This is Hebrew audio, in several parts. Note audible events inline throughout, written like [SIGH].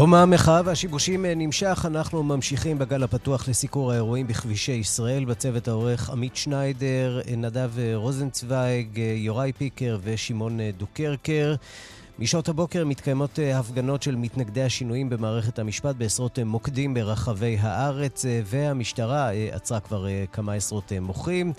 יום המחאה והשיבושים נמשך, אנחנו ממשיכים בגל הפתוח לסיקור האירועים בכבישי ישראל. בצוות העורך עמית שניידר, נדב רוזנצוויג, יוראי פיקר ושמעון דוקרקר. משעות הבוקר מתקיימות אה, הפגנות של מתנגדי השינויים במערכת המשפט בעשרות אה, מוקדים ברחבי הארץ, אה, והמשטרה עצרה כבר כמה עשרות מוחים.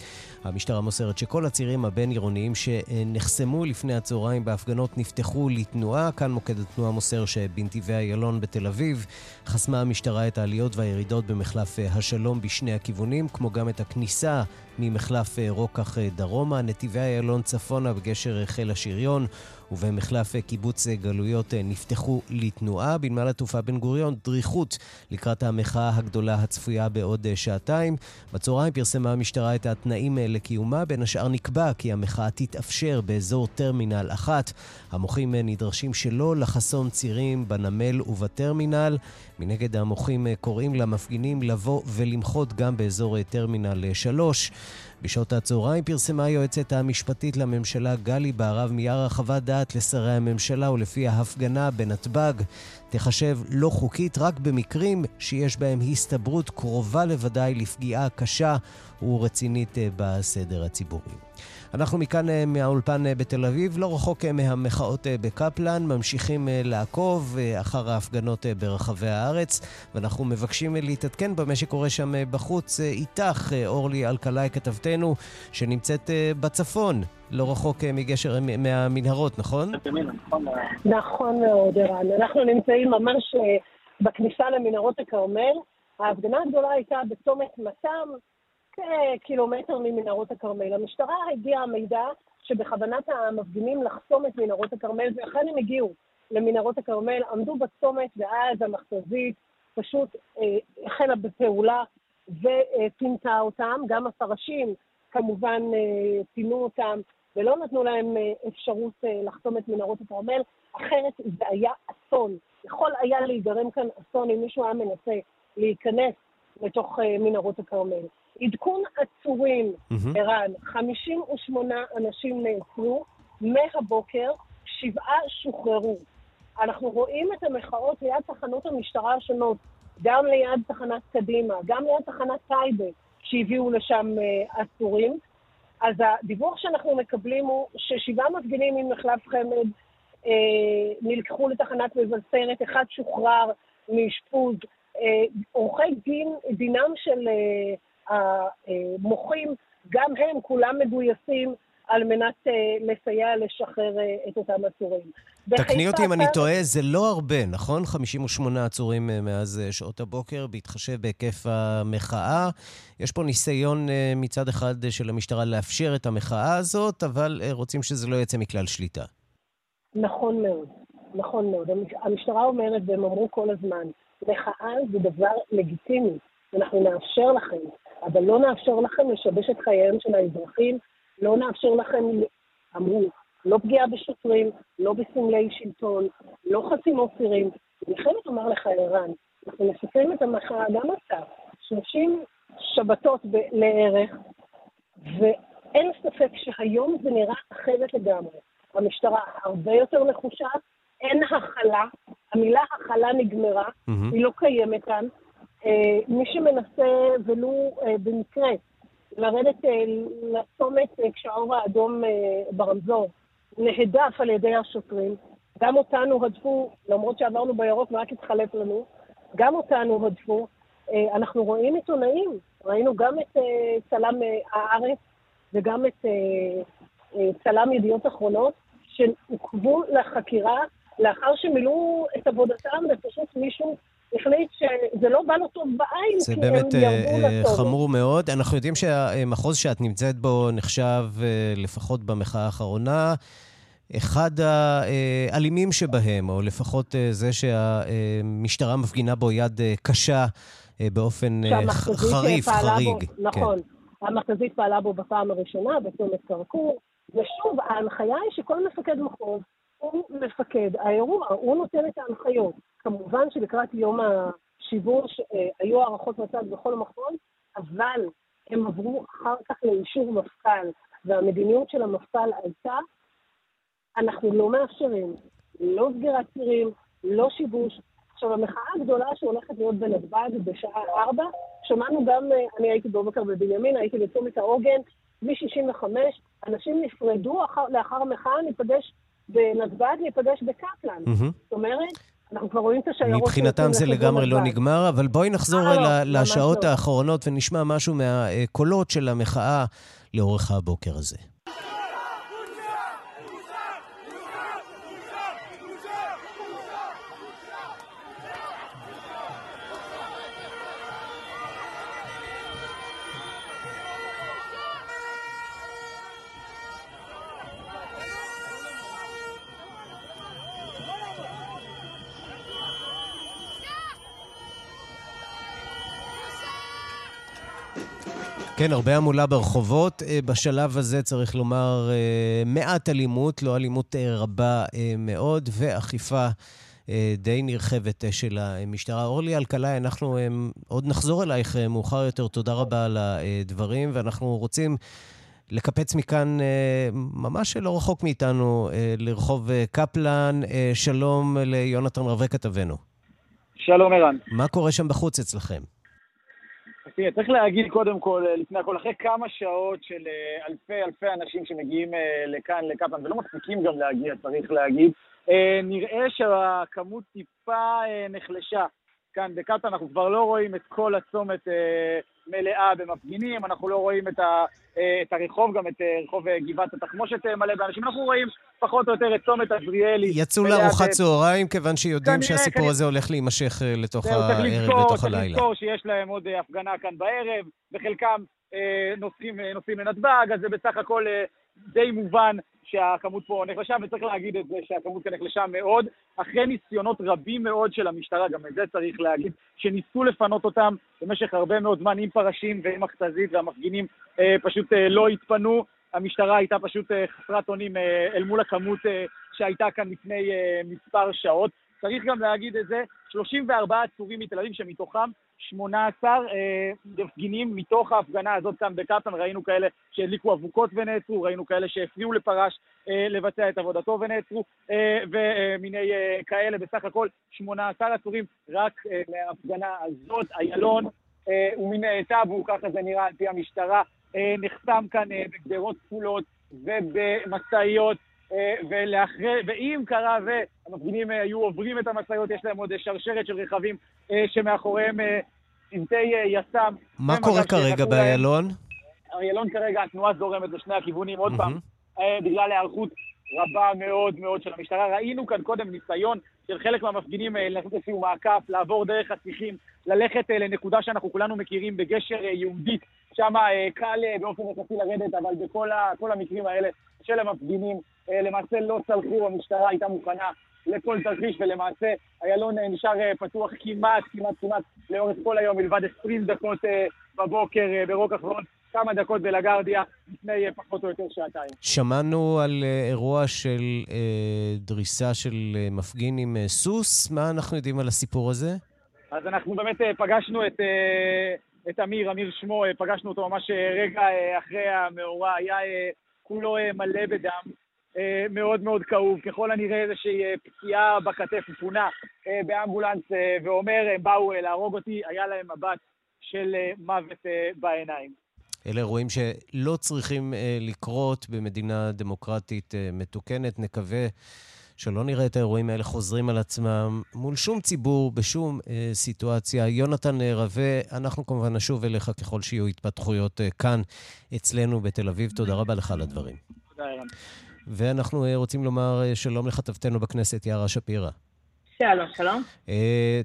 המשטרה מוסרת שכל הצירים הבין-עירוניים שנחסמו לפני הצהריים בהפגנות נפתחו לתנועה. כאן מוקד התנועה מוסר שבנתיבי איילון בתל אביב חסמה המשטרה את העליות והירידות במחלף השלום בשני הכיוונים, כמו גם את הכניסה ממחלף רוקח דרומה, נתיבי איילון צפונה בגשר חיל השריון. ובמחלף קיבוץ גלויות נפתחו לתנועה. בנמל התעופה בן גוריון דריכות לקראת המחאה הגדולה הצפויה בעוד שעתיים. בצהריים פרסמה המשטרה את התנאים לקיומה. בין השאר נקבע כי המחאה תתאפשר באזור טרמינל אחת. המוחים נדרשים שלא לחסום צירים בנמל ובטרמינל. מנגד המוחים קוראים למפגינים לבוא ולמחות גם באזור טרמינל 3. בשעות הצהריים פרסמה היועצת המשפטית לממשלה גלי בהרב מיארה חוות דעת לשרי הממשלה ולפיה ההפגנה בנתב"ג תחשב לא חוקית רק במקרים שיש בהם הסתברות קרובה לוודאי לפגיעה קשה ורצינית אה, בסדר הציבורי. אנחנו מכאן אה, מהאולפן אה, בתל אביב, לא רחוק מהמחאות בקפלן, ממשיכים לעקוב אחר ההפגנות ברחבי הארץ, ואנחנו מבקשים להתעדכן במה שקורה שם בחוץ איתך, אורלי אלקלעי כתבתנו, שנמצאת בצפון. לא רחוק מגשר, מהמנהרות, נכון? נכון מאוד, ערן. אנחנו נמצאים ממש בכניסה למנהרות הכרמל. ההפגנה הגדולה הייתה בצומת מתם, כקילומטר ממנהרות הכרמל. המשטרה הגיעה מידע שבכוונת המפגינים לחסום את מנהרות הכרמל, ואכן הם הגיעו למנהרות הכרמל, עמדו בצומת, ואז המכתזית פשוט אה, החלה בפעולה ופינתה אותם. גם הפרשים כמובן אה, פינו אותם, ולא נתנו להם אה, אפשרות אה, לחסום את מנהרות הכרמל, אחרת זה היה אסון. יכול היה להיגרם כאן אסון אם מישהו היה מנסה להיכנס לתוך אה, מנהרות הכרמל. עדכון עצורים, ערן, mm-hmm. 58 אנשים נעצרו, מהבוקר שבעה שוחררו. אנחנו רואים את המחאות ליד תחנות המשטרה השונות, גם ליד תחנת קדימה, גם ליד תחנת טייבה, שהביאו לשם uh, עצורים. אז הדיווח שאנחנו מקבלים הוא ששבעה מפגינים ממחלף חמד uh, נלקחו לתחנת מבשרת, אחד שוחרר מאשפוז. Uh, עורכי דין, דינם של... Uh, המוחים, גם הם כולם מגויסים על מנת uh, לסייע לשחרר uh, את אותם עצורים. תקני אותי אם אני טועה, זה לא הרבה, נכון? 58 עצורים uh, מאז שעות הבוקר, בהתחשב בהיקף המחאה. יש פה ניסיון מצד אחד של המשטרה לאפשר את המחאה הזאת, אבל רוצים שזה לא יצא מכלל שליטה. נכון מאוד, נכון מאוד. המשטרה אומרת, והם אמרו כל הזמן, מחאה זה דבר לגיטימי, אנחנו נאפשר לכם. אבל לא נאפשר לכם לשבש את חייהם של האזרחים, לא נאפשר לכם, אמרו, לא פגיעה בשוטרים, לא בסמלי שלטון, לא חסימות צירים. אני חייבת לומר לך, ערן, אנחנו נסכם את המחאה גם אתה, 30 שבתות ב- לערך, ואין ספק שהיום זה נראה אחרת לגמרי. המשטרה הרבה יותר נחושה, אין הכלה, המילה הכלה נגמרה, mm-hmm. היא לא קיימת כאן. אה, מי שמנסה, ולו אה, במקרה, לרדת אה, לצומת כשהאור האדום ברמזור, נהדף על ידי השוטרים. גם אותנו הדפו, למרות שעברנו בירוק ורק התחלף לנו, גם אותנו הדפו. אנחנו רואים עיתונאים, ראינו גם את צלם הארץ וגם את צלם ידיעות אחרונות, שעוכבו לחקירה לאחר שמילאו את עבודתם ופשוט מישהו החליט שזה לא בא לו טוב בעין, כי הם ירדו לצומת. זה באמת חמור מאוד. אנחנו יודעים שהמחוז שאת נמצאת בו נחשב, אה, לפחות במחאה האחרונה, אחד האלימים שבהם, או לפחות אה, זה שהמשטרה מפגינה בו יד אה, קשה באופן חריף, חריג. בו, נכון. כן. המכתזית פעלה בו בפעם הראשונה, בצומת כרכור, ושוב, ההנחיה היא שכל מפקד מחוז הוא מפקד האירוע, הוא נותן את ההנחיות. כמובן שלקראת יום השיבוש היו הערכות מצב בכל מחוז, אבל הם עברו אחר כך לאישור מפכ"ל, והמדיניות של המפכ"ל הייתה, אנחנו לא מאפשרים לא סגירת צירים, לא שיבוש. עכשיו, המחאה הגדולה שהולכת להיות בנתב"ג בשעה ארבע, שמענו גם, אני הייתי בבוקר בבנימין, הייתי בצומת העוגן, כביש 65, אנשים נפרדו אחר, לאחר המחאה, ניפגש בנתב"ג, ניפגש בקפלן. Mm-hmm. זאת אומרת, אנחנו כבר רואים את השיירות... מבחינתם זה לגמרי לא נגמר, אבל בואי נחזור אה, לא, לשעות לא. האחרונות ונשמע משהו מהקולות של המחאה לאורך הבוקר הזה. כן, הרבה המולה ברחובות. אה, בשלב הזה צריך לומר אה, מעט אלימות, לא אלימות אה, רבה מאוד, ואכיפה די נרחבת של המשטרה. אורלי אלקלעי, אנחנו עוד נחזור אלייך מאוחר יותר. תודה רבה על הדברים, ואנחנו רוצים לקפץ מכאן, ממש לא רחוק מאיתנו, לרחוב קפלן. שלום ליונתן רווה כתבנו. שלום, ערן. מה קורה שם בחוץ אצלכם? תראה, צריך להגיד קודם כל, אה, לפני הכל, אחרי כמה שעות של אה, אלפי אלפי אנשים שמגיעים אה, לכאן, לקפלן, ולא מספיקים גם להגיע, צריך להגיד, נראה שהכמות טיפה נחלשה. כאן בקטאר אנחנו כבר לא רואים את כל הצומת מלאה במפגינים, אנחנו לא רואים את, ה, אה, את הרחוב, גם את אה, רחוב אה, גבעת התחמושת מלא באנשים, אנחנו רואים פחות או יותר את צומת עזריאלי. יצאו לארוחת ב... צהריים, כיוון שיודעים כנראה, שהסיפור כנראה... הזה הולך להימשך לתוך הערב, לתוך הלילה. צריך לזכור שיש להם עוד הפגנה כאן בערב, וחלקם נוסעים, אה, נוסעים לנתב"ג, אז זה בסך הכל אה, די מובן שהכמות פה נחלשה, וצריך להגיד את זה שהכמות כאן נחלשה מאוד, אחרי ניסיונות רבים מאוד של המשטרה, גם את זה צריך להגיד, שניסו לפנות אותם במשך הרבה מאוד זמן עם פרשים ועם מכתזית, והמפגינים אה, פשוט אה, לא התפנו. המשטרה הייתה פשוט אה, חסרת אונים אה, אל מול הכמות אה, שהייתה כאן לפני אה, מספר שעות. צריך גם להגיד את זה, 34 עצורים מתל אביב, שמתוכם 18 אה, מפגינים מתוך ההפגנה הזאת כאן בקפלן, ראינו כאלה שהדליקו אבוקות ונעצרו, ראינו כאלה שהפריעו לפרש אה, לבצע את עבודתו ונעצרו, אה, ומיני כאלה, בסך הכל 18 עצורים רק להפגנה הזאת. איילון הוא מן טאבו, ככה זה נראה על פי המשטרה, נחתם כאן בגדרות כפולות ובמשאיות. אה, ולאחרי, ואם קרה והמפגינים אה, היו עוברים את המשאיות, יש להם עוד שרשרת של רכבים אה, שמאחוריהם צוותי יס"מ. מה קורה כרגע באיילון? איילון כרגע, התנועה זורמת לשני הכיוונים, עוד פעם, בגלל היערכות רבה מאוד מאוד של המשטרה. ראינו כאן קודם ניסיון של חלק מהמפגינים לעשות איזשהו מעקף, לעבור דרך השיחים, ללכת לנקודה שאנחנו כולנו מכירים בגשר יהודית, שם קל באופן יחסי לרדת, אבל בכל המקרים האלה של המפגינים אה, למעשה לא צלחו, המשטרה הייתה מוכנה לכל תרחיש, ולמעשה איילון אה, נשאר אה, פתוח כמעט, כמעט, כמעט לאורך כל היום, מלבד 20 דקות בבוקר ברוק אחרון. כמה דקות בלגרדיה לפני פחות או יותר שעתיים. שמענו על אירוע של אה, דריסה של מפגין עם אה, סוס. מה אנחנו יודעים על הסיפור הזה? אז אנחנו באמת אה, פגשנו את, אה, את אמיר, אמיר שמו, אה, פגשנו אותו ממש אה, רגע אה, אחרי המאורע, היה אה, כולו אה, מלא בדם. אה, מאוד מאוד כאוב. ככל הנראה איזושהי אה, פציעה בכתף, הוא פונה אה, באמבולנס ואומר, הם באו להרוג אותי, היה להם מבט של מוות בעיניים. אלה אירועים שלא צריכים לקרות במדינה דמוקרטית מתוקנת. נקווה שלא נראה את האירועים האלה חוזרים על עצמם מול שום ציבור, בשום אה, סיטואציה. יונתן רווה, אנחנו כמובן נשוב אליך ככל שיהיו התפתחויות אה, כאן אצלנו בתל אביב. תודה רבה לך על הדברים. תודה, ערן. ואנחנו אה, רוצים לומר אה, שלום לכתבתנו בכנסת, יערה שפירא. שלום, שלום. Uh,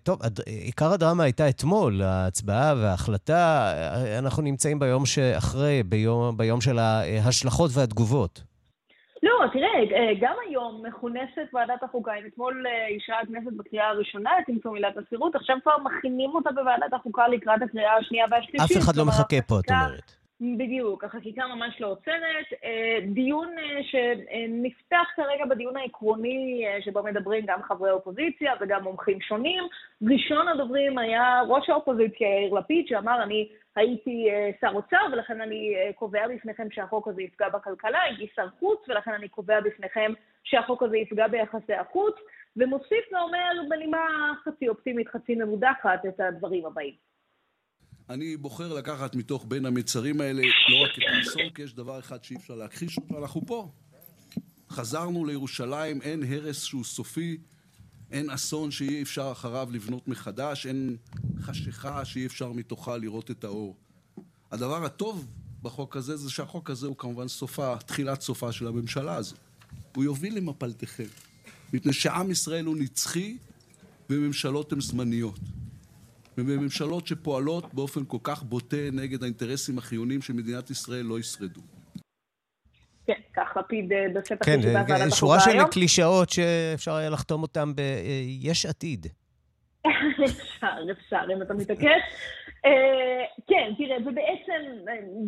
טוב. עיקר הדרמה הייתה אתמול, ההצבעה וההחלטה. אנחנו נמצאים ביום שאחרי, ביום, ביום של ההשלכות והתגובות. לא, תראה, תראה, גם היום מכונסת ועדת החוקה, אם אתמול אישרה הכנסת בקריאה הראשונה את צמצום עילת הסבירות, עכשיו כבר מכינים אותה בוועדת החוקה לקראת הקריאה השנייה והשלישית. אף אחד לא מחכה פה, את אומרת. בדיוק, החקיקה ממש לא עוצרת. אה, דיון אה, שנפתח כרגע בדיון העקרוני, אה, שבו מדברים גם חברי אופוזיציה וגם מומחים שונים. ראשון הדוברים היה ראש האופוזיציה יאיר לפיד, שאמר, אני הייתי שר אוצר, ולכן אני קובע בפניכם שהחוק הזה יפגע בכלכלה, הייתי שר חוץ, ולכן אני קובע בפניכם שהחוק הזה יפגע ביחסי החוץ, ומוסיף ואומר בנימה חצי אופטימית, חצי ממודחת, את הדברים הבאים. אני בוחר לקחת מתוך בין המצרים האלה לא רק את האסון, כי יש דבר אחד שאי אפשר להכחיש אותו, אנחנו פה. חזרנו לירושלים, אין הרס שהוא סופי, אין אסון שאי אפשר אחריו לבנות מחדש, אין חשיכה שאי אפשר מתוכה לראות את האור. הדבר הטוב בחוק הזה זה שהחוק הזה הוא כמובן סופה, תחילת סופה של הממשלה הזו. הוא יוביל למפלתכם, מפני שעם ישראל הוא נצחי וממשלות הן זמניות. ובממשלות שפועלות באופן כל כך בוטה נגד האינטרסים החיוניים של מדינת ישראל לא ישרדו. כן, כך לפיד אה, בפתח כן, ישיבת ועדת החוקה שורה של קלישאות שאפשר היה לחתום אותן ב"יש עתיד". [LAUGHS] אפשר, אפשר, אם אתה מתעקש. אה, כן, תראה, ובעצם,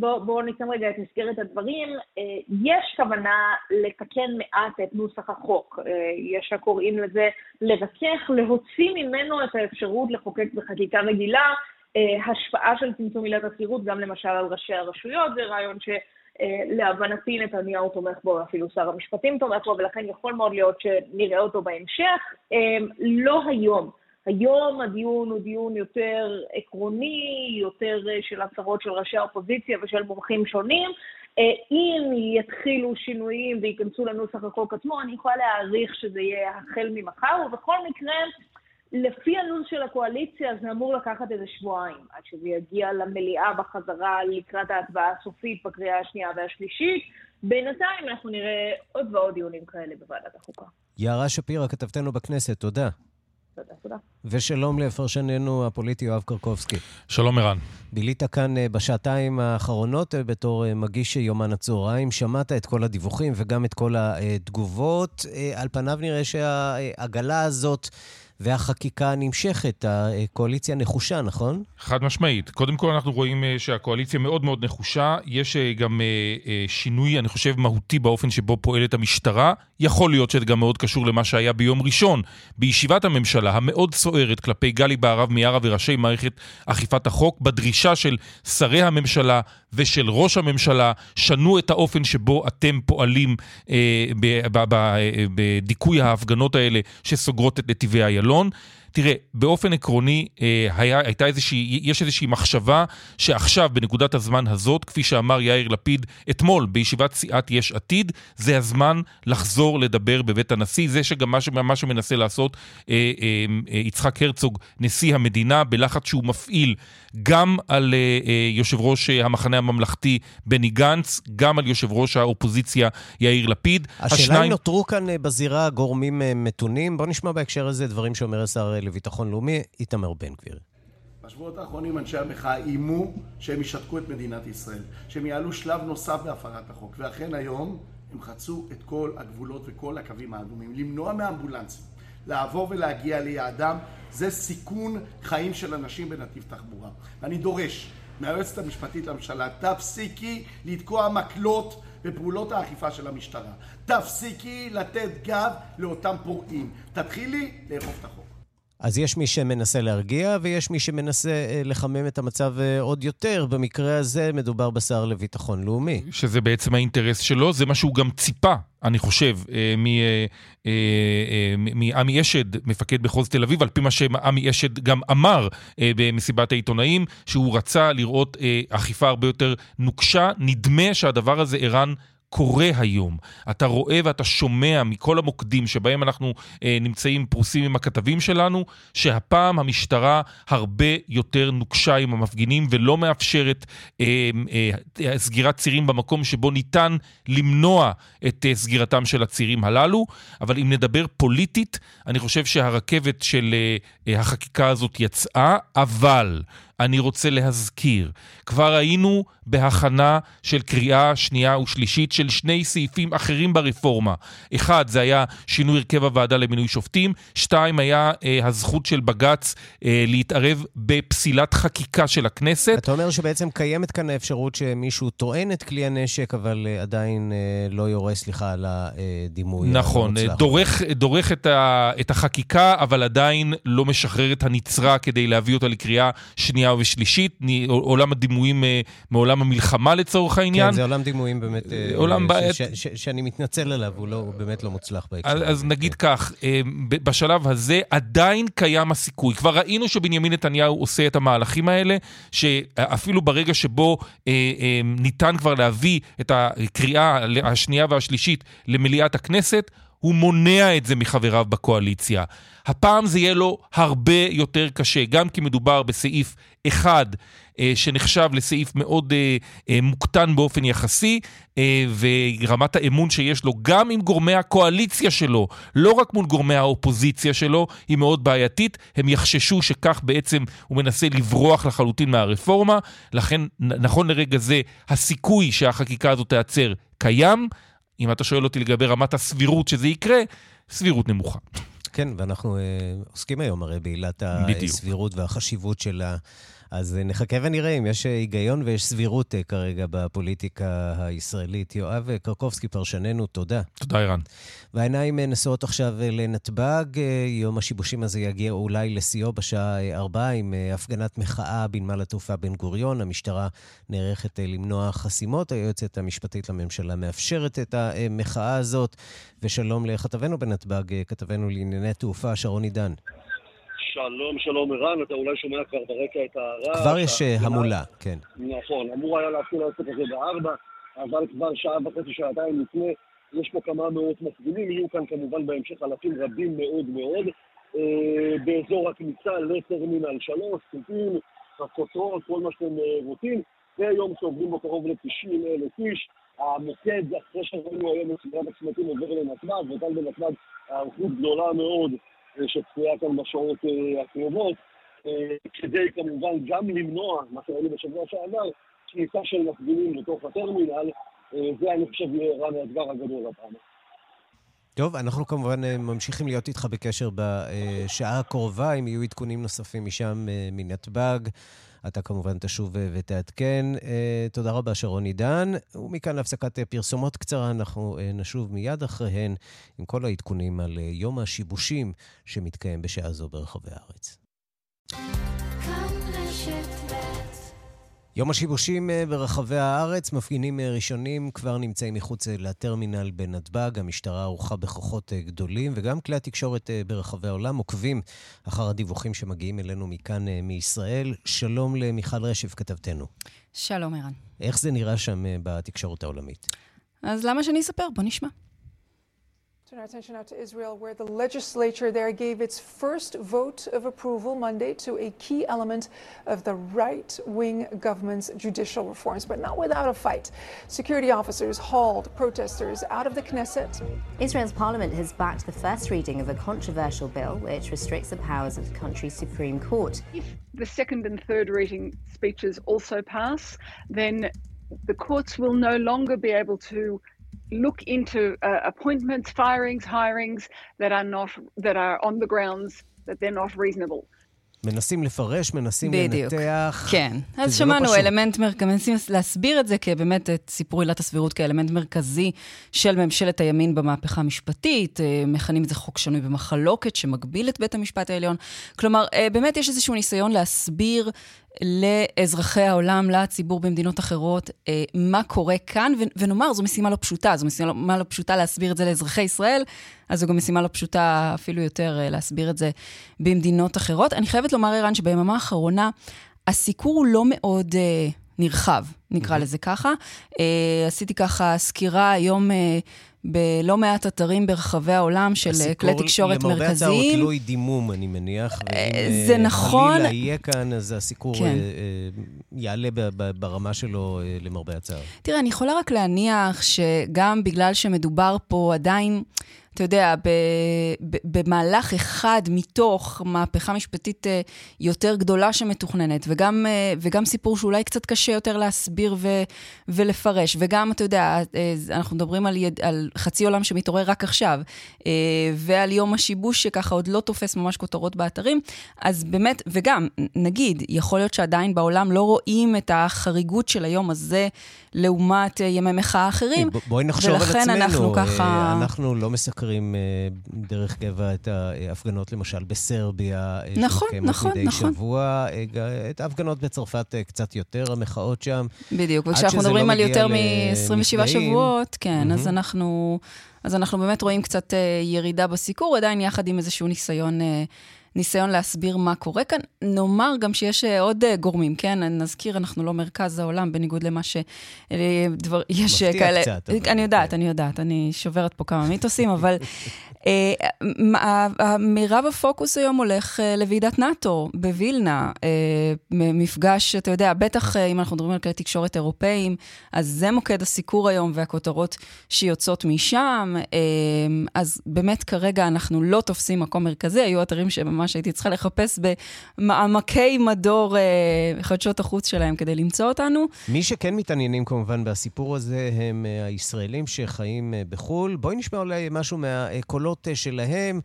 בואו בוא ניתן רגע את מסגרת הדברים. אה, יש כוונה לתקן מעט את נוסח החוק. אה, יש הקוראים לזה לרכך, להוציא ממנו את האפשרות לחוקק בחקיקה רגילה השפעה של צמצום עילת הסבירות, גם למשל על ראשי הרשויות, זה רעיון שלהבנתי נתניהו תומך בו, אפילו שר המשפטים תומך בו, ולכן יכול מאוד להיות שנראה אותו בהמשך. לא היום. היום הדיון הוא דיון יותר עקרוני, יותר אה, של הצהרות של ראשי האופוזיציה ושל מומחים שונים. אה, אם יתחילו שינויים וייכנסו לנוסח החוק עצמו, אני יכולה להעריך שזה יהיה החל ממחר, ובכל מקרה, לפי הלו"ז של הקואליציה זה אמור לקחת איזה שבועיים עד שזה יגיע למליאה בחזרה לקראת ההצבעה הסופית בקריאה השנייה והשלישית. בינתיים אנחנו נראה עוד ועוד דיונים כאלה בוועדת החוקה. יערה שפירא, כתבתנו בכנסת, תודה. תודה, תודה. ושלום לפרשננו הפוליטי יואב קרקובסקי. שלום ערן. בילית כאן אה, בשעתיים האחרונות אה, בתור אה, מגיש יומן הצהריים, שמעת את כל הדיווחים וגם את כל התגובות. על פניו נראה שהעגלה הזאת... והחקיקה נמשכת. הקואליציה נחושה, נכון? חד משמעית. קודם כל אנחנו רואים אה, שהקואליציה מאוד מאוד נחושה. יש אה, גם אה, שינוי, אני חושב, מהותי באופן שבו פועלת המשטרה. יכול להיות שזה גם מאוד קשור למה שהיה ביום ראשון. בישיבת הממשלה המאוד סוערת כלפי גלי בהרב מיארה וראשי מערכת אכיפת החוק, בדרישה של שרי הממשלה ושל ראש הממשלה, שנו את האופן שבו אתם פועלים אה, בדיכוי ההפגנות האלה שסוגרות את נתיבי איילון. מגלון. תראה, באופן עקרוני, אה, היה, הייתה איזושהי, יש איזושהי מחשבה שעכשיו, בנקודת הזמן הזאת, כפי שאמר יאיר לפיד אתמול בישיבת סיעת יש עתיד, זה הזמן לחזור לדבר בבית הנשיא. זה שגם מה, מה שמנסה לעשות אה, אה, אה, יצחק הרצוג, נשיא המדינה, בלחץ שהוא מפעיל גם על אה, אה, יושב ראש המחנה הממלכתי בני גנץ, גם על יושב ראש האופוזיציה יאיר לפיד. השאלה השניים... אם נותרו כאן בזירה גורמים מתונים. בוא נשמע בהקשר הזה דברים שאומר השר לביטחון לאומי, איתמר בן גביר. בשבועות האחרונים אנשי המחאה איימו שהם ישתקו את מדינת ישראל, שהם יעלו שלב נוסף בהפרת החוק, ואכן היום הם חצו את כל הגבולות וכל הקווים האדומים. למנוע מאמבולנסים לעבור ולהגיע ליעדם זה סיכון חיים של אנשים בנתיב תחבורה. ואני דורש מהיועצת המשפטית לממשלה, תפסיקי לתקוע מקלות בפעולות האכיפה של המשטרה. תפסיקי לתת גב לאותם פורעים. תתחילי לאכוף את החוק. אז יש מי שמנסה להרגיע ויש מי שמנסה אה, לחמם את המצב אה, עוד יותר. במקרה הזה מדובר בשר לביטחון לאומי. שזה בעצם האינטרס שלו, זה מה שהוא גם ציפה, אני חושב, אה, מעמי אשד, מפקד מחוז תל אביב, על פי מה שעמי אשד גם אמר במסיבת העיתונאים, שהוא רצה לראות אכיפה הרבה יותר נוקשה. נדמה שהדבר הזה, ערן, קורה היום. אתה רואה ואתה שומע מכל המוקדים שבהם אנחנו אה, נמצאים פרוסים עם הכתבים שלנו, שהפעם המשטרה הרבה יותר נוקשה עם המפגינים ולא מאפשרת אה, אה, סגירת צירים במקום שבו ניתן למנוע את אה, סגירתם של הצירים הללו. אבל אם נדבר פוליטית, אני חושב שהרכבת של אה, אה החקיקה הזאת יצאה, אבל... אני רוצה להזכיר, כבר היינו בהכנה של קריאה שנייה ושלישית של שני סעיפים אחרים ברפורמה. אחד, זה היה שינוי הרכב הוועדה למינוי שופטים, שתיים, היה אה, הזכות של בג"ץ אה, להתערב בפסילת חקיקה של הכנסת. אתה אומר שבעצם קיימת כאן האפשרות שמישהו טוען את כלי הנשק, אבל אה, עדיין אה, לא יורה, סליחה, על הדימוי נכון, המוצלח. דורך, דורך את, ה, את החקיקה, אבל עדיין לא משחרר את הנצרה כדי להביא אותה לקריאה שנייה ושלישית. עולם הדימויים אה, מעולם המלחמה לצורך העניין. כן, זה עולם דימויים באמת, אה, עולם ש, בעיית... ש, ש, שאני מתנצל עליו, הוא, לא, הוא באמת לא מוצלח בהקשר. אז, אז נגיד כן. כך, אה, בשלב הזה עדיין קיים הסיכוי. כבר ראינו שבנימין נתניהו עושה את המהלכים האלה, שאפילו ברגע שבו ניתן כבר להביא את הקריאה השנייה והשלישית למליאת הכנסת, הוא מונע את זה מחבריו בקואליציה. הפעם זה יהיה לו הרבה יותר קשה, גם כי מדובר בסעיף אחד אה, שנחשב לסעיף מאוד אה, אה, מוקטן באופן יחסי, אה, ורמת האמון שיש לו גם עם גורמי הקואליציה שלו, לא רק מול גורמי האופוזיציה שלו, היא מאוד בעייתית. הם יחששו שכך בעצם הוא מנסה לברוח לחלוטין מהרפורמה. לכן, נכון לרגע זה, הסיכוי שהחקיקה הזאת תיעצר קיים. אם אתה שואל אותי לגבי רמת הסבירות שזה יקרה, סבירות נמוכה. כן, ואנחנו uh, עוסקים היום הרי בעילת הסבירות והחשיבות שלה. אז אה, נחכה ונראה אם יש אה, היגיון ויש סבירות כרגע בפוליטיקה הישראלית. יואב קרקובסקי, פרשננו, תודה. תודה, ערן. והעיניים נשואות עכשיו לנתב"ג. יום השיבושים הזה יגיע אולי לשיאו בשעה 4 עם הפגנת מחאה בנמל התעופה בן גוריון. המשטרה נערכת למנוע חסימות. היועצת המשפטית לממשלה מאפשרת את המחאה הזאת. ושלום לכתבנו בנתב"ג, כתבנו לענייני תעופה, שרון עידן. שלום, שלום ערן, אתה אולי שומע כבר ברקע את הרעש. כבר יש אה, המולה, כן. נכון, אמור היה להתחיל לעשות את זה בארבע, אבל כבר שעה וחצי, שעתיים לפני, יש פה כמה מאות מפגינים, יהיו כאן כמובן בהמשך אלפים רבים מאוד מאוד. אה, באזור הכניסה לטרמינל שלוש, סופים, חצוצרות, כל מה שאתם אה, רוצים. זה יום שעובדים בו קרוב ל-90 אלף איש. המוקד, אחרי שראינו היום את סדרת הצמתים עובר לנתב"ג, וכאן בנתב"ג הערכות גדולה מאוד שצפויה כאן בשעות אה, הקרובות, אה, כדי כמובן גם למנוע, מה שראינו בשבוע שעבר, כניסה של מפגינים לתוך הטרמינל, זה אני חושב יהיה רן האתגר הגדול הפעם. טוב, אנחנו כמובן ממשיכים להיות איתך בקשר בשעה הקרובה, אם יהיו עדכונים נוספים משם, מנתב"ג. אתה כמובן תשוב ותעדכן. תודה רבה, שרון עידן. ומכאן להפסקת פרסומות קצרה, אנחנו נשוב מיד אחריהן עם כל העדכונים על יום השיבושים שמתקיים בשעה זו ברחבי הארץ. יום השיבושים אה, ברחבי הארץ, מפגינים אה, ראשונים כבר נמצאים מחוץ אה, לטרמינל בנתב"ג. המשטרה ערוכה בכוחות גדולים, וגם כלי התקשורת ברחבי העולם עוקבים אחר הדיווחים שמגיעים אלינו מכאן, מישראל. שלום למיכל רשף, כתבתנו. שלום, ערן. איך זה נראה שם בתקשורת העולמית? אז למה שאני אספר? בוא נשמע. Turn our attention now to Israel, where the legislature there gave its first vote of approval Monday to a key element of the right wing government's judicial reforms, but not without a fight. Security officers hauled protesters out of the Knesset. Israel's parliament has backed the first reading of a controversial bill which restricts the powers of the country's Supreme Court. If the second and third reading speeches also pass, then the courts will no longer be able to look into uh, appointments, firings, hirings that are not that are on the grounds that they're not reasonable. מנסים לפרש, מנסים בדיוק. לנתח. כן. אז לא שמענו לא אלמנט מרכזי, מנסים להסביר את זה כבאמת את סיפור עילת הסבירות כאלמנט מרכזי של ממשלת הימין במהפכה המשפטית. אה, מכנים את זה חוק שנוי במחלוקת, שמגביל את בית המשפט העליון. כלומר, אה, באמת יש איזשהו ניסיון להסביר לאזרחי העולם, לציבור במדינות אחרות, אה, מה קורה כאן, ונאמר, זו משימה לא פשוטה, זו משימה לא פשוטה להסביר את זה לאזרחי ישראל, אז זו גם משימה לא פשוטה אפילו יותר אה, להסביר את זה במדינות אחרות. אני חייבת לומר, ערן, שביממה האחרונה, הסיקור הוא לא מאוד אה, נרחב, נקרא mm-hmm. לזה ככה. אה, עשיתי ככה סקירה היום... אה, בלא מעט אתרים ברחבי העולם של אה, כלי תקשורת מרכזיים. למרבה הצער הוא תלוי דימום, אני מניח. אה, זה נכון. אם חלילה יהיה כאן, אז הסיקור כן. יעלה ברמה שלו למרבה הצער. תראה, אני יכולה רק להניח שגם בגלל שמדובר פה עדיין... אתה יודע, במהלך אחד מתוך מהפכה משפטית אה, יותר גדולה שמתוכננת, וגם, אה, וגם סיפור שאולי קצת קשה יותר להסביר ו, ולפרש, וגם, אתה יודע, אה, אנחנו מדברים על, יד, על חצי עולם שמתעורר רק עכשיו, ועל יום השיבוש שככה עוד לא תופס ממש כותרות באתרים, אז באמת, וגם, נגיד, יכול להיות שעדיין בעולם לא רואים את החריגות של היום הזה לעומת ימי מחאה אחרים, בואי נחשוב על עצמנו. ולכן אנחנו ככה... אנחנו לא מסקרים דרך קבע את ההפגנות, למשל, בסרביה, נכון, נכון, מדי נכון. שבוע, את ההפגנות בצרפת קצת יותר, המחאות שם. בדיוק, וכשאנחנו מדברים לא על יותר מ-27 שבועות, כן, mm-hmm. אז אנחנו... אז אנחנו באמת רואים קצת ירידה בסיקור, עדיין יחד עם איזשהו ניסיון ניסיון להסביר מה קורה כאן. נאמר גם שיש אה, עוד אה, גורמים, כן? נזכיר, אנחנו לא מרכז העולם, בניגוד למה ש... אה, דבר, יש כאלה... מפתיע קצת. אני יודעת, כן. אני יודעת, אני שוברת פה כמה מיתוסים, אבל [LAUGHS] מירב הפוקוס היום הולך לוועידת נאט"ו בווילנה. מפגש, אתה יודע, בטח אם אנחנו מדברים על כלי תקשורת אירופאים, אז זה מוקד הסיקור היום והכותרות שיוצאות משם. אז באמת כרגע אנחנו לא תופסים מקום מרכזי, היו אתרים שממש... שהייתי צריכה לחפש במעמקי מדור אה, חדשות החוץ שלהם כדי למצוא אותנו. מי שכן מתעניינים כמובן בסיפור הזה הם אה, הישראלים שחיים אה, בחו"ל. בואי נשמע אולי משהו מהקולות אה, שלהם.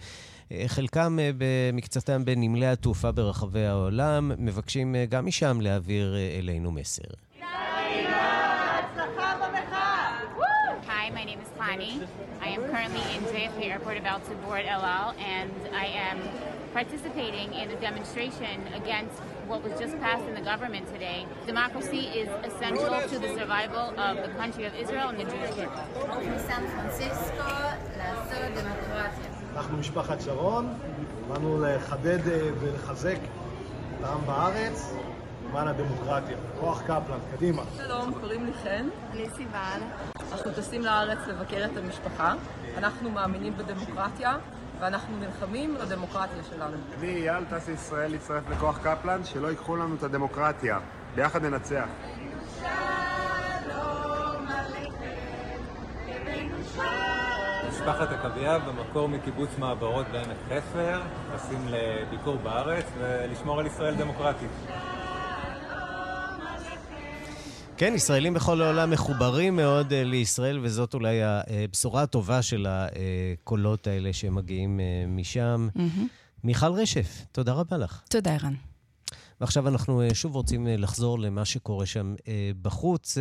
חלקם במקצתם בנמלי התעופה ברחבי העולם, מבקשים גם משם להעביר אלינו מסר. I am currently in JFK Airport about to board El Al, and I am participating in a demonstration against what was just passed in the government today. Democracy is essential to the survival of the country of Israel and the Jewish people. אנחנו משפחת שרון, באנו לחדד ולחזק את העם בארץ למען הדמוקרטיה. כוח קפלן, קדימה. שלום, קוראים לי חן. אני סיוון. אנחנו טסים לארץ לבקר את המשפחה. אנחנו מאמינים בדמוקרטיה, ואנחנו נלחמים לדמוקרטיה שלנו. אני אייל, טס לישראל להצטרף לכוח קפלן, שלא ייקחו לנו את הדמוקרטיה. ביחד ננצח. משפחת עקביה במקור מקיבוץ מעברות בעמק חפר, טסים לביקור בארץ ולשמור על ישראל דמוקרטית. כן, ישראלים בכל העולם מחוברים מאוד uh, לישראל, וזאת אולי הבשורה הטובה של הקולות האלה שמגיעים משם. Mm-hmm. מיכל רשף, תודה רבה לך. תודה, ערן. ועכשיו אנחנו שוב רוצים לחזור למה שקורה שם בחוץ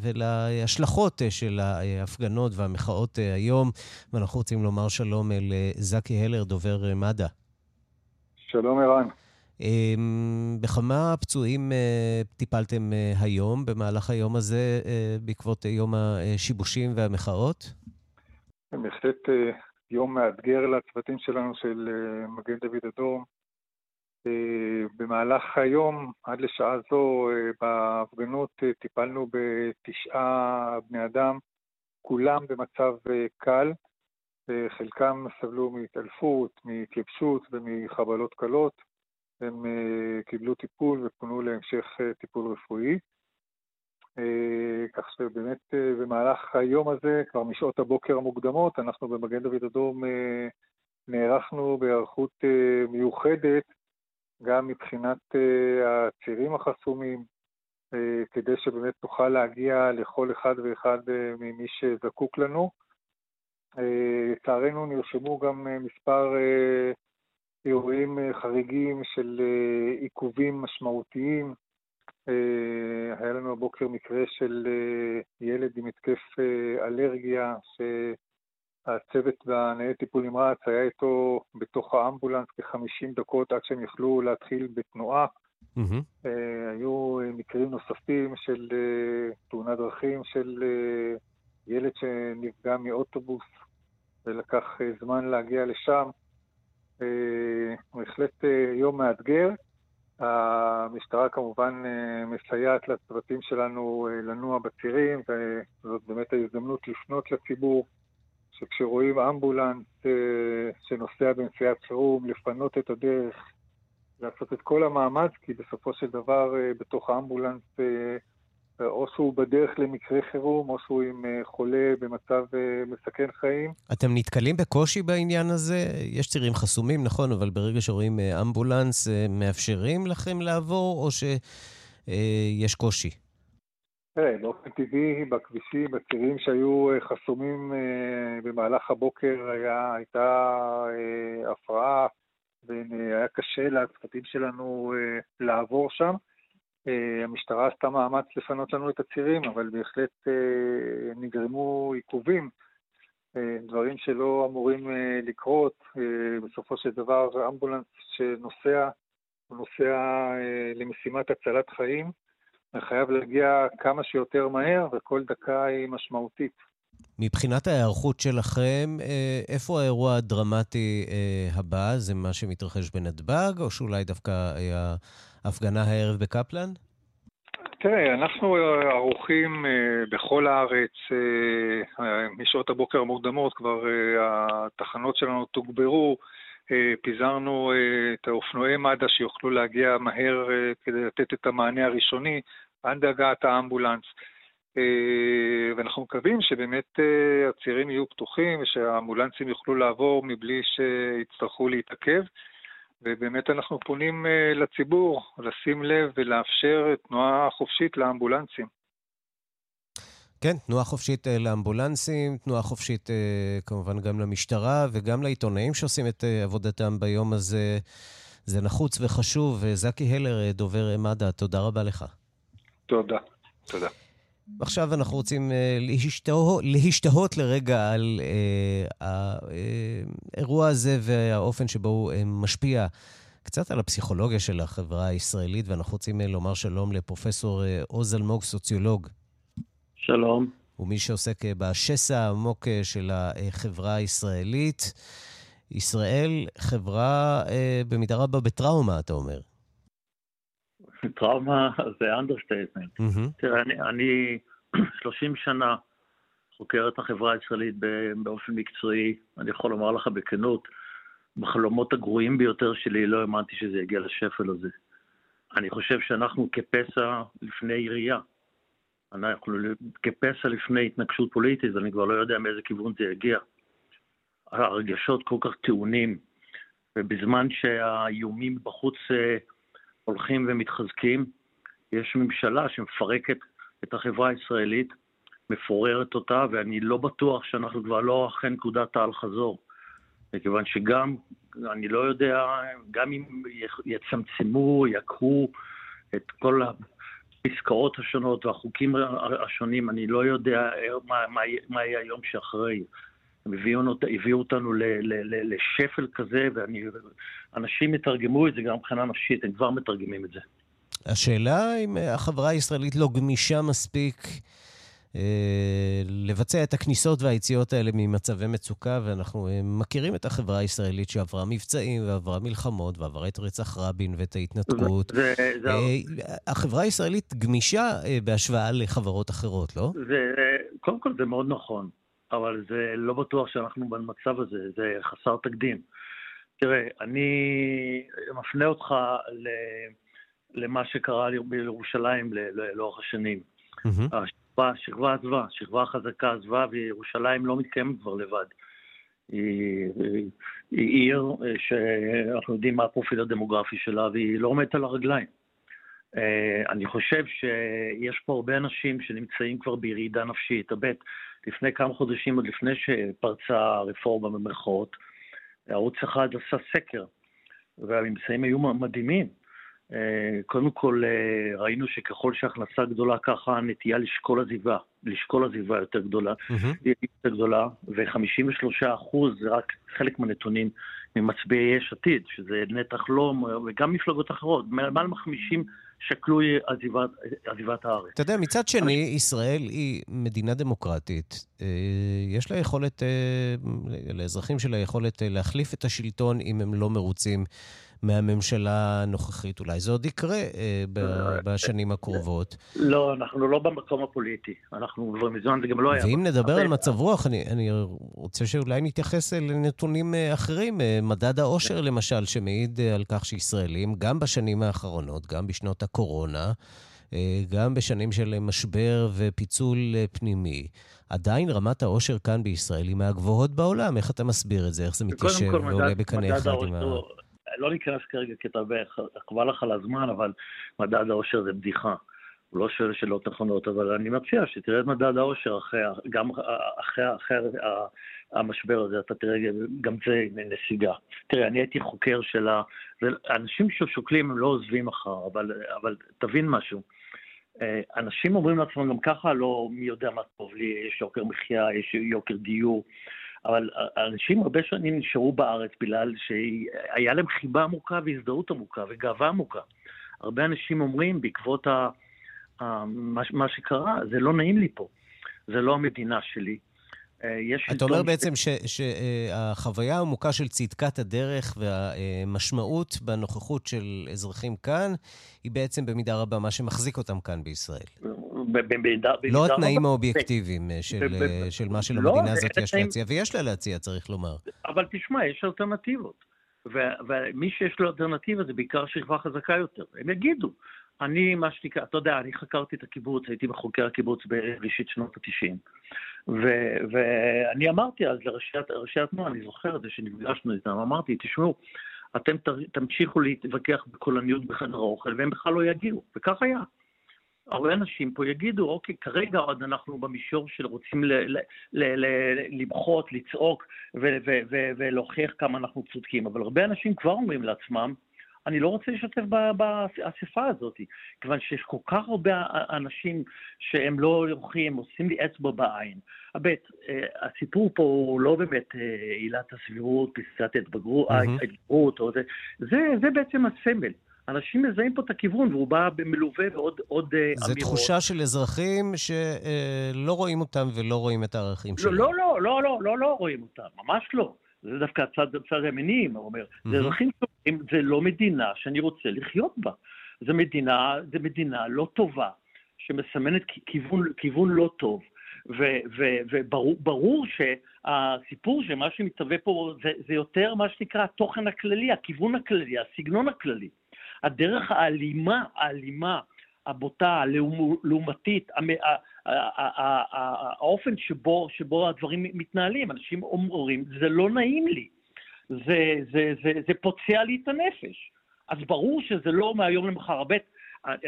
ולהשלכות של ההפגנות והמחאות היום, ואנחנו רוצים לומר שלום אל uh, זקי הלר, דובר מד"א. שלום, ערן. אמ, בכמה פצועים אה, טיפלתם אה, היום, במהלך היום הזה, אה, בעקבות יום השיבושים והמחאות? בהחלט יום מאתגר לצוותים שלנו של מגן דוד אדום. במהלך היום, עד לשעה זו, בהפגנות טיפלנו בתשעה בני אדם, כולם במצב קל. חלקם סבלו מהתעלפות, מהתייבשות ומחבלות קלות. הם uh, קיבלו טיפול ופונו להמשך uh, טיפול רפואי. Uh, כך שבאמת במהלך היום הזה, כבר משעות הבוקר המוקדמות, אנחנו במגן דוד אדום נערכנו בהיערכות מיוחדת, גם מבחינת הצירים החסומים, כדי שבאמת תוכל להגיע לכל אחד ואחד ממי שזקוק לנו. לצערנו נרשמו גם מספר אירועים אה, חריגים של אה, עיכובים משמעותיים. אה, היה לנו הבוקר מקרה של ילד עם התקף אלרגיה, שהצוות בניידת טיפול נמרץ היה איתו בתוך האמבולנס כ-50 דקות עד שהם יכלו להתחיל בתנועה. Mm-hmm. היו מקרים נוספים של תאונת דרכים של ילד שנפגע מאוטובוס ולקח זמן להגיע לשם. אה, בהחלט אה, יום מאתגר. המשטרה כמובן אה, מסייעת לצוותים שלנו לנוע בצירים, וזאת באמת ההזדמנות לפנות לציבור, שכשרואים אמבולנס שנוסע בנסיעת חירום, לפנות את הדרך, לעשות את כל המאמץ, כי בסופו של דבר בתוך האמבולנס או שהוא בדרך למקרה חירום, או שהוא עם חולה במצב מסכן חיים. אתם נתקלים בקושי בעניין הזה? יש צירים חסומים, נכון, אבל ברגע שרואים אמבולנס, מאפשרים לכם לעבור, או שיש קושי? תראה, באופן טבעי, בכבישים, בצירים שהיו חסומים במהלך הבוקר, היה, הייתה הפרעה, והיה קשה לצוותים שלנו לעבור שם. המשטרה עשתה מאמץ לפנות לנו את הצירים, אבל בהחלט נגרמו עיכובים, דברים שלא אמורים לקרות. בסופו של דבר, אמבולנס שנוסע, הוא נוסע למשימת הצלת חיים, וחייב להגיע כמה שיותר מהר, וכל דקה היא משמעותית. מבחינת ההיערכות שלכם, איפה האירוע הדרמטי הבא? זה מה שמתרחש בנתב"ג, או שאולי דווקא היה הפגנה הערב בקפלן? תראה, אנחנו ערוכים בכל הארץ, משעות הבוקר המוקדמות כבר התחנות שלנו תוגברו, פיזרנו את האופנועי מד"א שיוכלו להגיע מהר כדי לתת את המענה הראשוני עד הגעת האמבולנס. ואנחנו מקווים שבאמת הצירים יהיו פתוחים ושהאמבולנסים יוכלו לעבור מבלי שיצטרכו להתעכב. ובאמת אנחנו פונים לציבור לשים לב ולאפשר תנועה חופשית לאמבולנסים. כן, תנועה חופשית לאמבולנסים, תנועה חופשית כמובן גם למשטרה וגם לעיתונאים שעושים את עבודתם ביום הזה. זה נחוץ וחשוב. זקי הלר, דובר מד"א, תודה רבה לך. תודה, תודה. עכשיו אנחנו רוצים להשתהות, להשתהות לרגע על האירוע הזה והאופן שבו הוא משפיע קצת על הפסיכולוגיה של החברה הישראלית, ואנחנו רוצים לומר שלום לפרופסור עוז אלמוג, סוציולוג. שלום. ומי שעוסק בשסע העמוק של החברה הישראלית. ישראל חברה במידה רבה בטראומה, אתה אומר. טראומה זה understatement. Mm-hmm. תראה, אני, אני [CLEARS THROAT] 30 שנה חוקר את החברה הישראלית באופן מקצועי. אני יכול לומר לך בכנות, בחלומות הגרועים ביותר שלי לא האמנתי שזה יגיע לשפל הזה. אני חושב שאנחנו כפסע לפני ירייה. אנחנו כפסע לפני התנגשות פוליטית, ואני כבר לא יודע מאיזה כיוון זה יגיע. הרגשות כל כך טעונים, ובזמן שהאיומים בחוץ הולכים ומתחזקים, יש ממשלה שמפרקת את החברה הישראלית, מפוררת אותה, ואני לא בטוח שאנחנו כבר לא אחרי נקודת האל-חזור. מכיוון שגם, אני לא יודע, גם אם יצמצמו, יקרו את כל הפסקאות השונות והחוקים השונים, אני לא יודע מה, מה, מה יהיה היום שאחרי. הם הביאו, הביאו אותנו ל, ל, ל, לשפל כזה, ואנשים יתרגמו את זה גם מבחינה נפשית, הם כבר מתרגמים את זה. השאלה אם החברה הישראלית לא גמישה מספיק אה, לבצע את הכניסות והיציאות האלה ממצבי מצוקה, ואנחנו אה, מכירים את החברה הישראלית שעברה מבצעים ועברה מלחמות ועברה את רצח רבין ואת ההתנתקות. זה, זה... אה, החברה הישראלית גמישה אה, בהשוואה לחברות אחרות, לא? זה, קודם כל זה מאוד נכון. אבל זה לא בטוח שאנחנו במצב הזה, זה חסר תקדים. תראה, אני מפנה אותך ל... למה שקרה בירושלים לאורך השנים. Mm-hmm. השכבה, השכבה עזבה, השכבה החזקה עזבה, וירושלים לא מתקיימת כבר לבד. היא, היא עיר שאנחנו יודעים מה הפרופיל הדמוגרפי שלה, והיא לא עומדת על הרגליים. אני חושב שיש פה הרבה אנשים שנמצאים כבר בירידה נפשית. הבט, לפני כמה חודשים, עוד לפני שפרצה הרפורמה במרכאות, ערוץ אחד עשה סקר, והממצאים היו מדהימים. קודם כל, ראינו שככל שההכנסה גדולה, ככה הנטייה לשקול עזיבה, לשקול עזיבה יותר גדולה, mm-hmm. יותר גדולה, ו-53 אחוז, זה רק חלק מהנתונים ממצביעי יש עתיד, שזה נתח לא, וגם מפלגות אחרות, מעל 50 שקלו עזיבת, עזיבת הארץ. אתה יודע, מצד שני, אני... ישראל היא מדינה דמוקרטית. אה, יש לה יכולת, אה, לאזרחים שלה יכולת אה, להחליף את השלטון אם הם לא מרוצים מהממשלה הנוכחית. אולי זה עוד יקרה בשנים הקרובות. לא, אנחנו לא במקום הפוליטי. אנחנו כבר מזמן, זה גם לא היה... ואם נדבר על מצב רוח, אני, אני רוצה שאולי נתייחס לנתונים אחרים. מדד העושר, למשל, שמעיד על כך שישראלים, גם בשנים האחרונות, גם בשנות הקורונה, גם בשנים של משבר ופיצול פנימי. עדיין רמת העושר כאן בישראל היא מהגבוהות בעולם. איך אתה מסביר את זה? איך זה מתיישב ועולה בקנה אחד עם ה... לא ניכנס כרגע כתווך, חבל לך על הזמן, אבל מדד העושר זה בדיחה. הוא לא שואל שאלות נכונות, אבל אני מציע שתראה את מדד העושר אחרי, גם אחרי, אחרי המשבר הזה, אתה תראה גם זה נסיגה. תראה, אני הייתי חוקר של ה... אנשים ששוקלים הם לא עוזבים מחר, אבל, אבל תבין משהו. אה, אנשים אומרים לעצמם, גם ככה לא מי יודע מה טוב לי, יש יוקר מחיה, יש יוקר דיור, אבל אנשים הרבה שנים נשארו בארץ בגלל שהיה להם חיבה עמוקה והזדהות עמוקה וגאווה עמוקה. הרבה אנשים אומרים, בעקבות ה... מה, מה שקרה, זה לא נעים לי פה. זה לא המדינה שלי. אה, אתה אומר בעצם שהחוויה העמוקה של צדקת הדרך והמשמעות בנוכחות של אזרחים כאן, היא בעצם במידה רבה מה שמחזיק אותם כאן בישראל. במידה. לא התנאים האובייקטיביים של מה שלמדינה לא, הזאת יש להציע, ויש לה להציע, צריך לומר. אבל תשמע, יש אלטרנטיבות. ומי שיש לו אלטרנטיבה זה בעיקר שכבה חזקה יותר. הם יגידו, אני, מה שנקרא, אתה יודע, אני חקרתי את הקיבוץ, הייתי בחוקר הקיבוץ בראשית שנות ה-90. ואני אמרתי אז לראשי התנועה, אני זוכר את זה שנפגשנו איתם, אמרתי, תשמעו, אתם תמשיכו להתווכח בקולניות בחדר האוכל, והם בכלל לא יגיעו, וכך היה. הרבה אנשים פה יגידו, אוקיי, כרגע עוד אנחנו במישור של רוצים למחות, לצעוק ולהוכיח כמה אנחנו צודקים, אבל הרבה אנשים כבר אומרים לעצמם, אני לא רוצה להשתתף באספה הזאת, כיוון שיש כל כך הרבה אנשים שהם לא הולכים, עושים לי אצבע בעין. הבט, אה, הסיפור פה הוא לא באמת אה, עילת הסבירות, פסקת ההתבגרות, mm-hmm. או זה, זה, זה בעצם הסמל. אנשים מזהים פה את הכיוון, והוא בא מלווה בעוד עוד אה, אמירות. זו תחושה של אזרחים שלא רואים אותם ולא רואים את הערכים לא, שלהם. לא, לא, לא, לא, לא, לא רואים אותם, ממש לא. זה דווקא הצד, הצד הימני, הוא אומר. Mm-hmm. זה אזרחים טובים, זה לא מדינה שאני רוצה לחיות בה. זו מדינה, זו מדינה לא טובה, שמסמנת כיוון, כיוון לא טוב. וברור שהסיפור שמה שמתהווה פה זה, זה יותר מה שנקרא התוכן הכללי, הכיוון הכללי, הסגנון הכללי. הדרך האלימה, האלימה, הבוטה, הלעומתית, האופן שבו, שבו הדברים מתנהלים. אנשים אומרים, זה לא נעים לי, זה, זה, זה, זה פוצע לי את הנפש. אז ברור שזה לא מהיום למחר. הבט,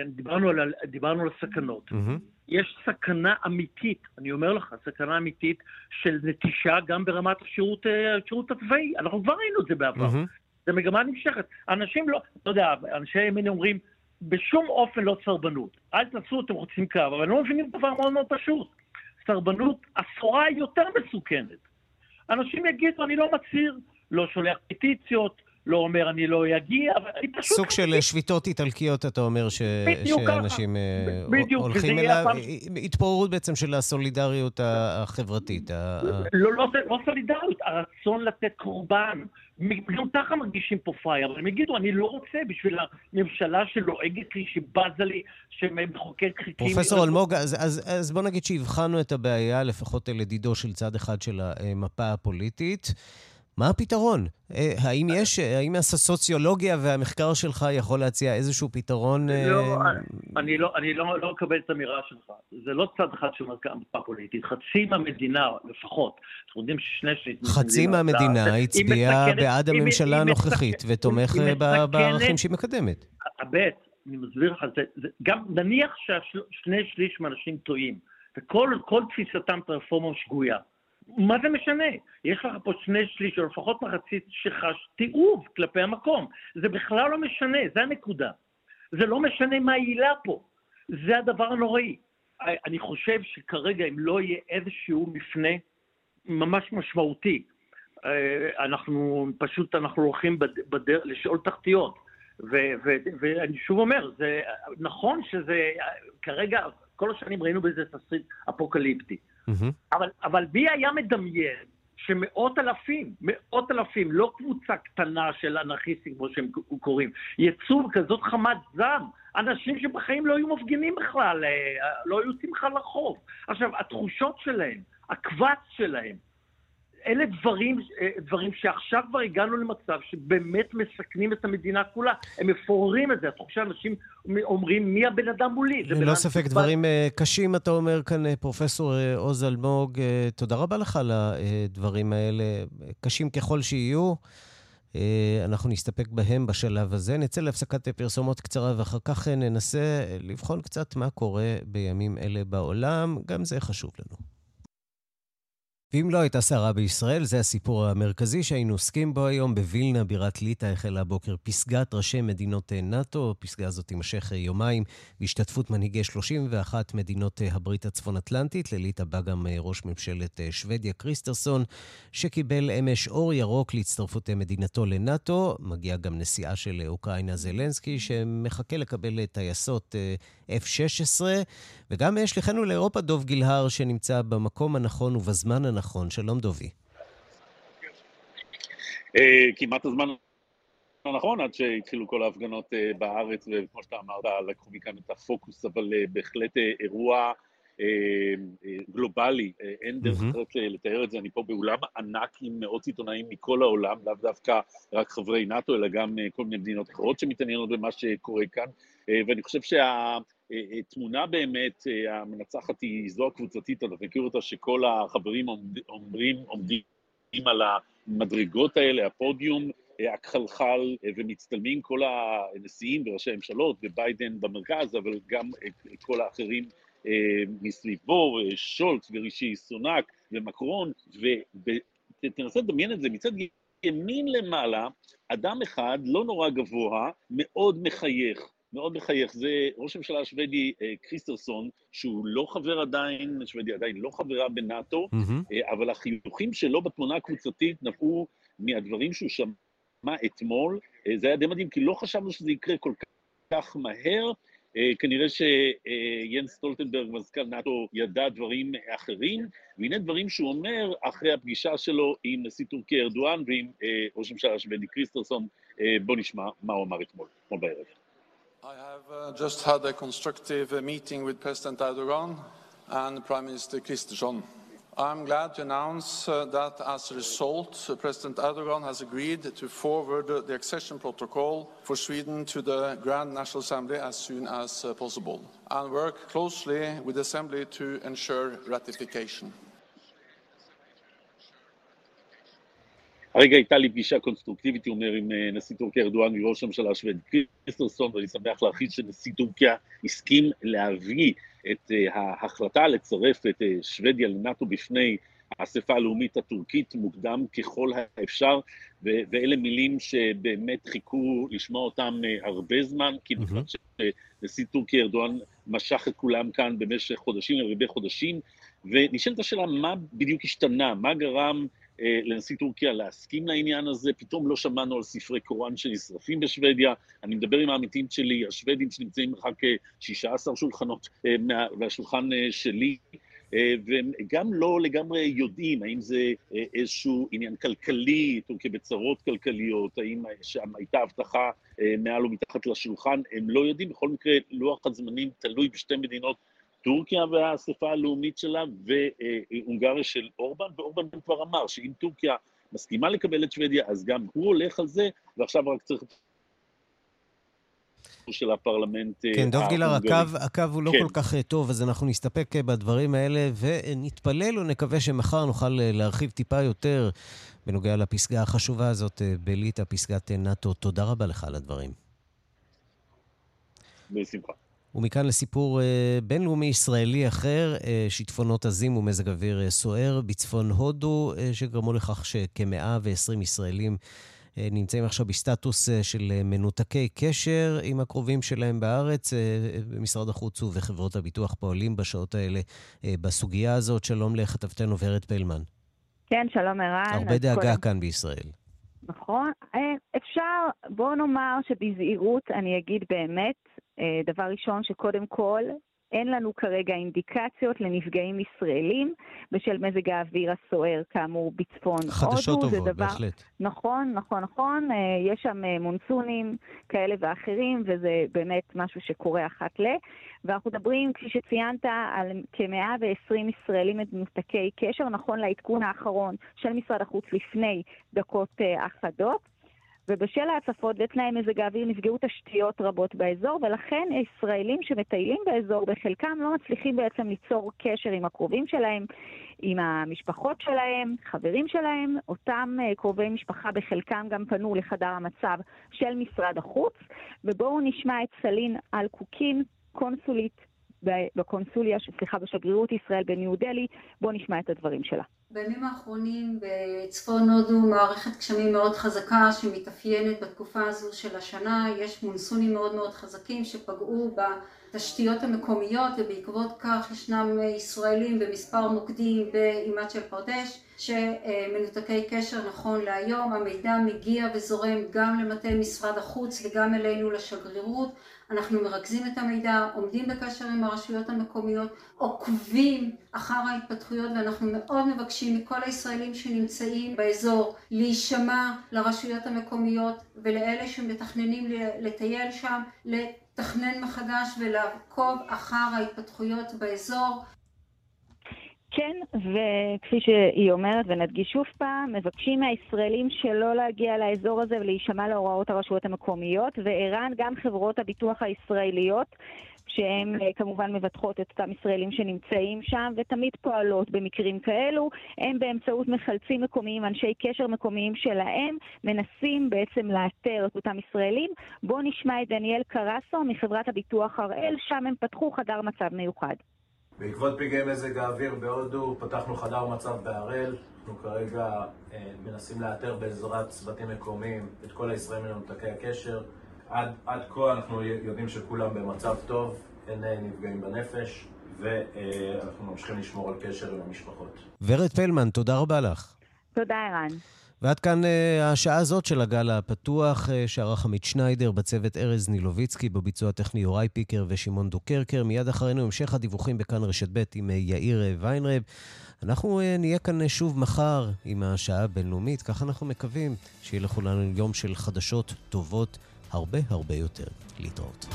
דיברנו על, דיברנו על הסכנות. Mm-hmm. יש סכנה אמיתית, אני אומר לך, סכנה אמיתית של נטישה גם ברמת השירות, השירות הצבאי. אנחנו כבר ראינו את זה בעבר. Mm-hmm. זו מגמה נמשכת. אנשים לא, אתה יודע, אנשי ימין אומרים, בשום אופן לא סרבנות. אל תעשו אתם רוצים קו, אבל לא מבינים דבר מאוד מאוד פשוט. סרבנות היא יותר מסוכנת. אנשים יגידו, אני לא מצהיר, לא שולח פטיציות, לא אומר אני לא אגיע, אבל אני פשוט... סוג של שביתות איטלקיות, אתה אומר, ש... שאנשים אה, בדיוק, הולכים אליו. פעם... התפוררות בעצם של הסולידריות החברתית. לא, לא, לא סולידריות, הרצון לתת קורבן. גם ככה מרגישים פה פראייר, אבל הם יגידו, אני לא רוצה בשביל הממשלה שלועגת לי, שבזה לי, שמחוקק חיקים. פרופסור אלמוג, אז, אז, אז בוא נגיד שהבחנו את הבעיה, לפחות לדידו של צד אחד של המפה הפוליטית. מה הפתרון? אה, האם יש, האם הסוציולוגיה והמחקר שלך יכול להציע איזשהו פתרון? לא, אה, אני לא, אני לא, לא מקבל את האמירה שלך. זה לא צד אחד של מפה פוליטית. חצי מהמדינה, לפחות, אנחנו יודעים ששני שליש... חצי מהמדינה הצביעה בעד הממשלה הנוכחית ותומך בערכים שהיא מקדמת. הבט, אני מסביר לך, גם נניח ששני שליש מהאנשים טועים, וכל תפיסתם את הרפורמה שגויה. מה זה משנה? יש לך פה שני שליש, או לפחות מחצית, שחש תיעוב כלפי המקום. זה בכלל לא משנה, זה הנקודה. זה לא משנה מה העילה פה. זה הדבר הנוראי. אני חושב שכרגע, אם לא יהיה איזשהו מפנה ממש משמעותי, אה, אנחנו פשוט, אנחנו הולכים בדרך לשאול תחתיות. ואני שוב אומר, זה נכון שזה, כרגע, כל השנים ראינו בזה תסריט אפוקליפטי. אבל, אבל מי היה מדמיין שמאות אלפים, מאות אלפים, לא קבוצה קטנה של אנרכיסטים כמו שהם קוראים, יצאו כזאת חמת זעם, אנשים שבחיים לא היו מפגינים בכלל, אה, לא היו יוצאים בכלל לרחוב. עכשיו, התחושות שלהם, הקבץ שלהם, אלה דברים, אה, דברים שעכשיו כבר הגענו למצב שבאמת מסכנים את המדינה כולה. הם מפוררים את זה. אתה חושב שאנשים אומרים, מי הבן אדם מולי? ללא ספק, דברים אה, קשים, אתה אומר כאן, פרופסור עוז אלמוג. תודה רבה לך על הדברים האלה, קשים ככל שיהיו. אנחנו נסתפק בהם בשלב הזה. נצא להפסקת פרסומות קצרה ואחר כך ננסה לבחון קצת מה קורה בימים אלה בעולם. גם זה חשוב לנו. ואם לא הייתה סערה בישראל, זה הסיפור המרכזי שהיינו עוסקים בו היום. בווילנה, בירת ליטא, החלה הבוקר פסגת ראשי מדינות נאט"ו. הפסגה הזאת תימשך יומיים בהשתתפות מנהיגי 31 מדינות הברית הצפון-אטלנטית. לליטא בא גם ראש ממשלת שוודיה קריסטרסון, שקיבל אמש אור ירוק להצטרפות מדינתו לנאט"ו. מגיעה גם נשיאה של אוקראינה זלנסקי, שמחכה לקבל טייסות F-16. וגם שליחנו לאירופה דוב גילהר, שנמצא במקום הנכון ובזמן הנכון. שלום דובי. אה, כמעט הזמן הנכון, עד שהתחילו כל ההפגנות אה, בארץ, וכמו שאתה אמרת, לקחו מכאן את הפוקוס, אבל אה, בהחלט אירוע גלובלי, אין דרך אחרת לתאר את זה, אני פה באולם ענק עם מאות עיתונאים מכל העולם, לאו דווקא רק חברי נאט"ו, אלא גם כל מיני מדינות אחרות שמתעניינות במה שקורה כאן, ואני חושב שה... תמונה באמת, המנצחת היא זו הקבוצתית, אתה מכיר אותה שכל החברים אומרים, עומדים על המדרגות האלה, הפודיום, הכחלחל, ומצטלמים כל הנשיאים וראשי הממשלות, וביידן במרכז, אבל גם כל האחרים מסביבו, שולץ ורישי סונאק ומקרון, ותנסה לדמיין את זה, מצד ימין למעלה, אדם אחד, לא נורא גבוה, מאוד מחייך. מאוד מחייך, זה ראש הממשלה השוודי אה, קריסטרסון, שהוא לא חבר עדיין, שוודיה עדיין לא חברה בנאטו, mm-hmm. אבל החיוכים שלו בתמונה הקבוצתית נבעו מהדברים שהוא שמע אתמול. אה, זה היה די מדהים, כי לא חשבנו שזה יקרה כל כך מהר. כנראה שיאנס סטולטנברג, מזכ"ל נאטו, ידע דברים אחרים, והנה דברים שהוא אומר אחרי הפגישה שלו עם נשיא טורקיה ארדואן ועם ראש הממשלה השוודי קריסטרסון. בואו נשמע מה הוא אמר אתמול, אתמול בערב. I have uh, just had a constructive uh, meeting with President Erdogan and Prime Minister Kristersson. I'm glad to announce uh, that as a result, uh, President Erdogan has agreed to forward the accession protocol for Sweden to the Grand National Assembly as soon as uh, possible and work closely with the Assembly to ensure ratification. הרגע הייתה לי פגישה קונסטרוקטיבית, הוא אומר, עם נשיא טורקיה ארדואן וראש הממשלה השוודי קריסטרסון, ואני שמח להכריז שנשיא טורקיה הסכים להביא את ההחלטה לצרף את שוודיה לנאט"ו בפני האספה הלאומית הטורקית מוקדם ככל האפשר, ואלה מילים שבאמת חיכו לשמוע אותם הרבה זמן, כי נכון שנשיא טורקיה ארדואן משך את כולם כאן במשך חודשים, הרבה חודשים, ונשאלת השאלה מה בדיוק השתנה, מה גרם לנשיא טורקיה להסכים לעניין הזה, פתאום לא שמענו על ספרי קוראן שנשרפים בשוודיה, אני מדבר עם העמיתים שלי, השוודים שנמצאים מרחק 16 שולחנות מהשולחן שלי, והם גם לא לגמרי יודעים האם זה איזשהו עניין כלכלי, טורקיה בצרות כלכליות, האם שם הייתה הבטחה מעל ומתחת לשולחן, הם לא יודעים, בכל מקרה לוח הזמנים תלוי בשתי מדינות טורקיה והאספה הלאומית שלה והונגריה של אורבן, ואורבן כבר אמר שאם טורקיה מסכימה לקבל את שוודיה, אז גם הוא הולך על זה, ועכשיו רק צריך... של הפרלמנט כן, דב גילר, הקו, הקו הוא לא כן. כל כך טוב, אז אנחנו נסתפק בדברים האלה ונתפלל ונקווה שמחר נוכל להרחיב טיפה יותר בנוגע לפסגה החשובה הזאת בליטא, פסגת נאט"ו. תודה רבה לך על הדברים. בשמחה. ומכאן לסיפור אה, בינלאומי ישראלי אחר, אה, שיטפונות עזים ומזג אוויר אה, סוער בצפון הודו, שגרמו לכך שכ-120 ישראלים נמצאים עכשיו בסטטוס של מנותקי קשר עם הקרובים שלהם בארץ. במשרד החוץ ובחברות הביטוח פועלים בשעות האלה בסוגיה הזאת. שלום לכתבתנו ורד פלמן. כן, שלום ערן. הרבה דאגה קודם... כאן בישראל. נכון. אפשר, בוא נאמר שבזהירות אני אגיד באמת, דבר ראשון, שקודם כל, אין לנו כרגע אינדיקציות לנפגעים ישראלים בשל מזג האוויר הסוער, כאמור, בצפון הודו. חדשות טובות, דבר... בהחלט. נכון, נכון, נכון. אה, יש שם אה, מונסונים כאלה ואחרים, וזה באמת משהו שקורה אחת ל... ואנחנו מדברים, כפי שציינת, על כ-120 ישראלים מנותקי קשר, נכון לעדכון האחרון של משרד החוץ לפני דקות אה, אחדות. ובשל ההצפות ותנאי מזג האוויר נפגעו תשתיות רבות באזור, ולכן ישראלים שמטיילים באזור, בחלקם לא מצליחים בעצם ליצור קשר עם הקרובים שלהם, עם המשפחות שלהם, חברים שלהם. אותם uh, קרובי משפחה בחלקם גם פנו לחדר המצב של משרד החוץ. ובואו נשמע את סלין אלקוקין, קונסולית בקונסוליה, סליחה, בשגרירות ישראל בניו דלי. בואו נשמע את הדברים שלה. בימים האחרונים בצפון הודו מערכת גשמים מאוד חזקה שמתאפיינת בתקופה הזו של השנה, יש מונסונים מאוד מאוד חזקים שפגעו בתשתיות המקומיות ובעקבות כך ישנם ישראלים במספר מוקדים באימת פרדש שמנותקי קשר נכון להיום, המידע מגיע וזורם גם למטה משרד החוץ וגם אלינו לשגרירות אנחנו מרכזים את המידע, עומדים בקשר עם הרשויות המקומיות, עוקבים אחר ההתפתחויות ואנחנו מאוד מבקשים מכל הישראלים שנמצאים באזור להישמע לרשויות המקומיות ולאלה שמתכננים לטייל שם, לתכנן מחדש ולעקוב אחר ההתפתחויות באזור. כן, וכפי שהיא אומרת, ונדגיש שוב פעם, מבקשים מהישראלים שלא להגיע לאזור הזה ולהישמע להוראות הרשויות המקומיות, וערן גם חברות הביטוח הישראליות, שהן אה, כמובן מבטחות את אותם ישראלים שנמצאים שם ותמיד פועלות במקרים כאלו. הם באמצעות מחלצים מקומיים, אנשי קשר מקומיים שלהם, מנסים בעצם לאתר את אותם ישראלים. בואו נשמע את דניאל קרסו מחברת הביטוח הראל, שם הם פתחו חדר מצב מיוחד. בעקבות פגעי מזג האוויר בהודו פתחנו חדר מצב בהראל. אנחנו כרגע אה, מנסים לאתר בעזרת צוותים מקומיים את כל הישראלים מנותקי הקשר. עד, עד כה אנחנו יודעים שכולם במצב טוב, אין אה, נפגעים בנפש, ואנחנו ממשיכים לשמור על קשר עם המשפחות. ורד פלמן, תודה רבה לך. תודה, ערן. ועד כאן uh, השעה הזאת של הגל הפתוח, uh, שערך עמית שניידר, בצוות ארז נילוביצקי, בביצוע הטכני יוראי פיקר ושמעון דוקרקר. מיד אחרינו המשך הדיווחים בכאן רשת ב' עם uh, יאיר ויינרב. אנחנו נהיה כאן שוב מחר עם השעה הבינלאומית, כך אנחנו מקווים שיהיה לכולנו יום של חדשות טובות הרבה הרבה יותר. להתראות.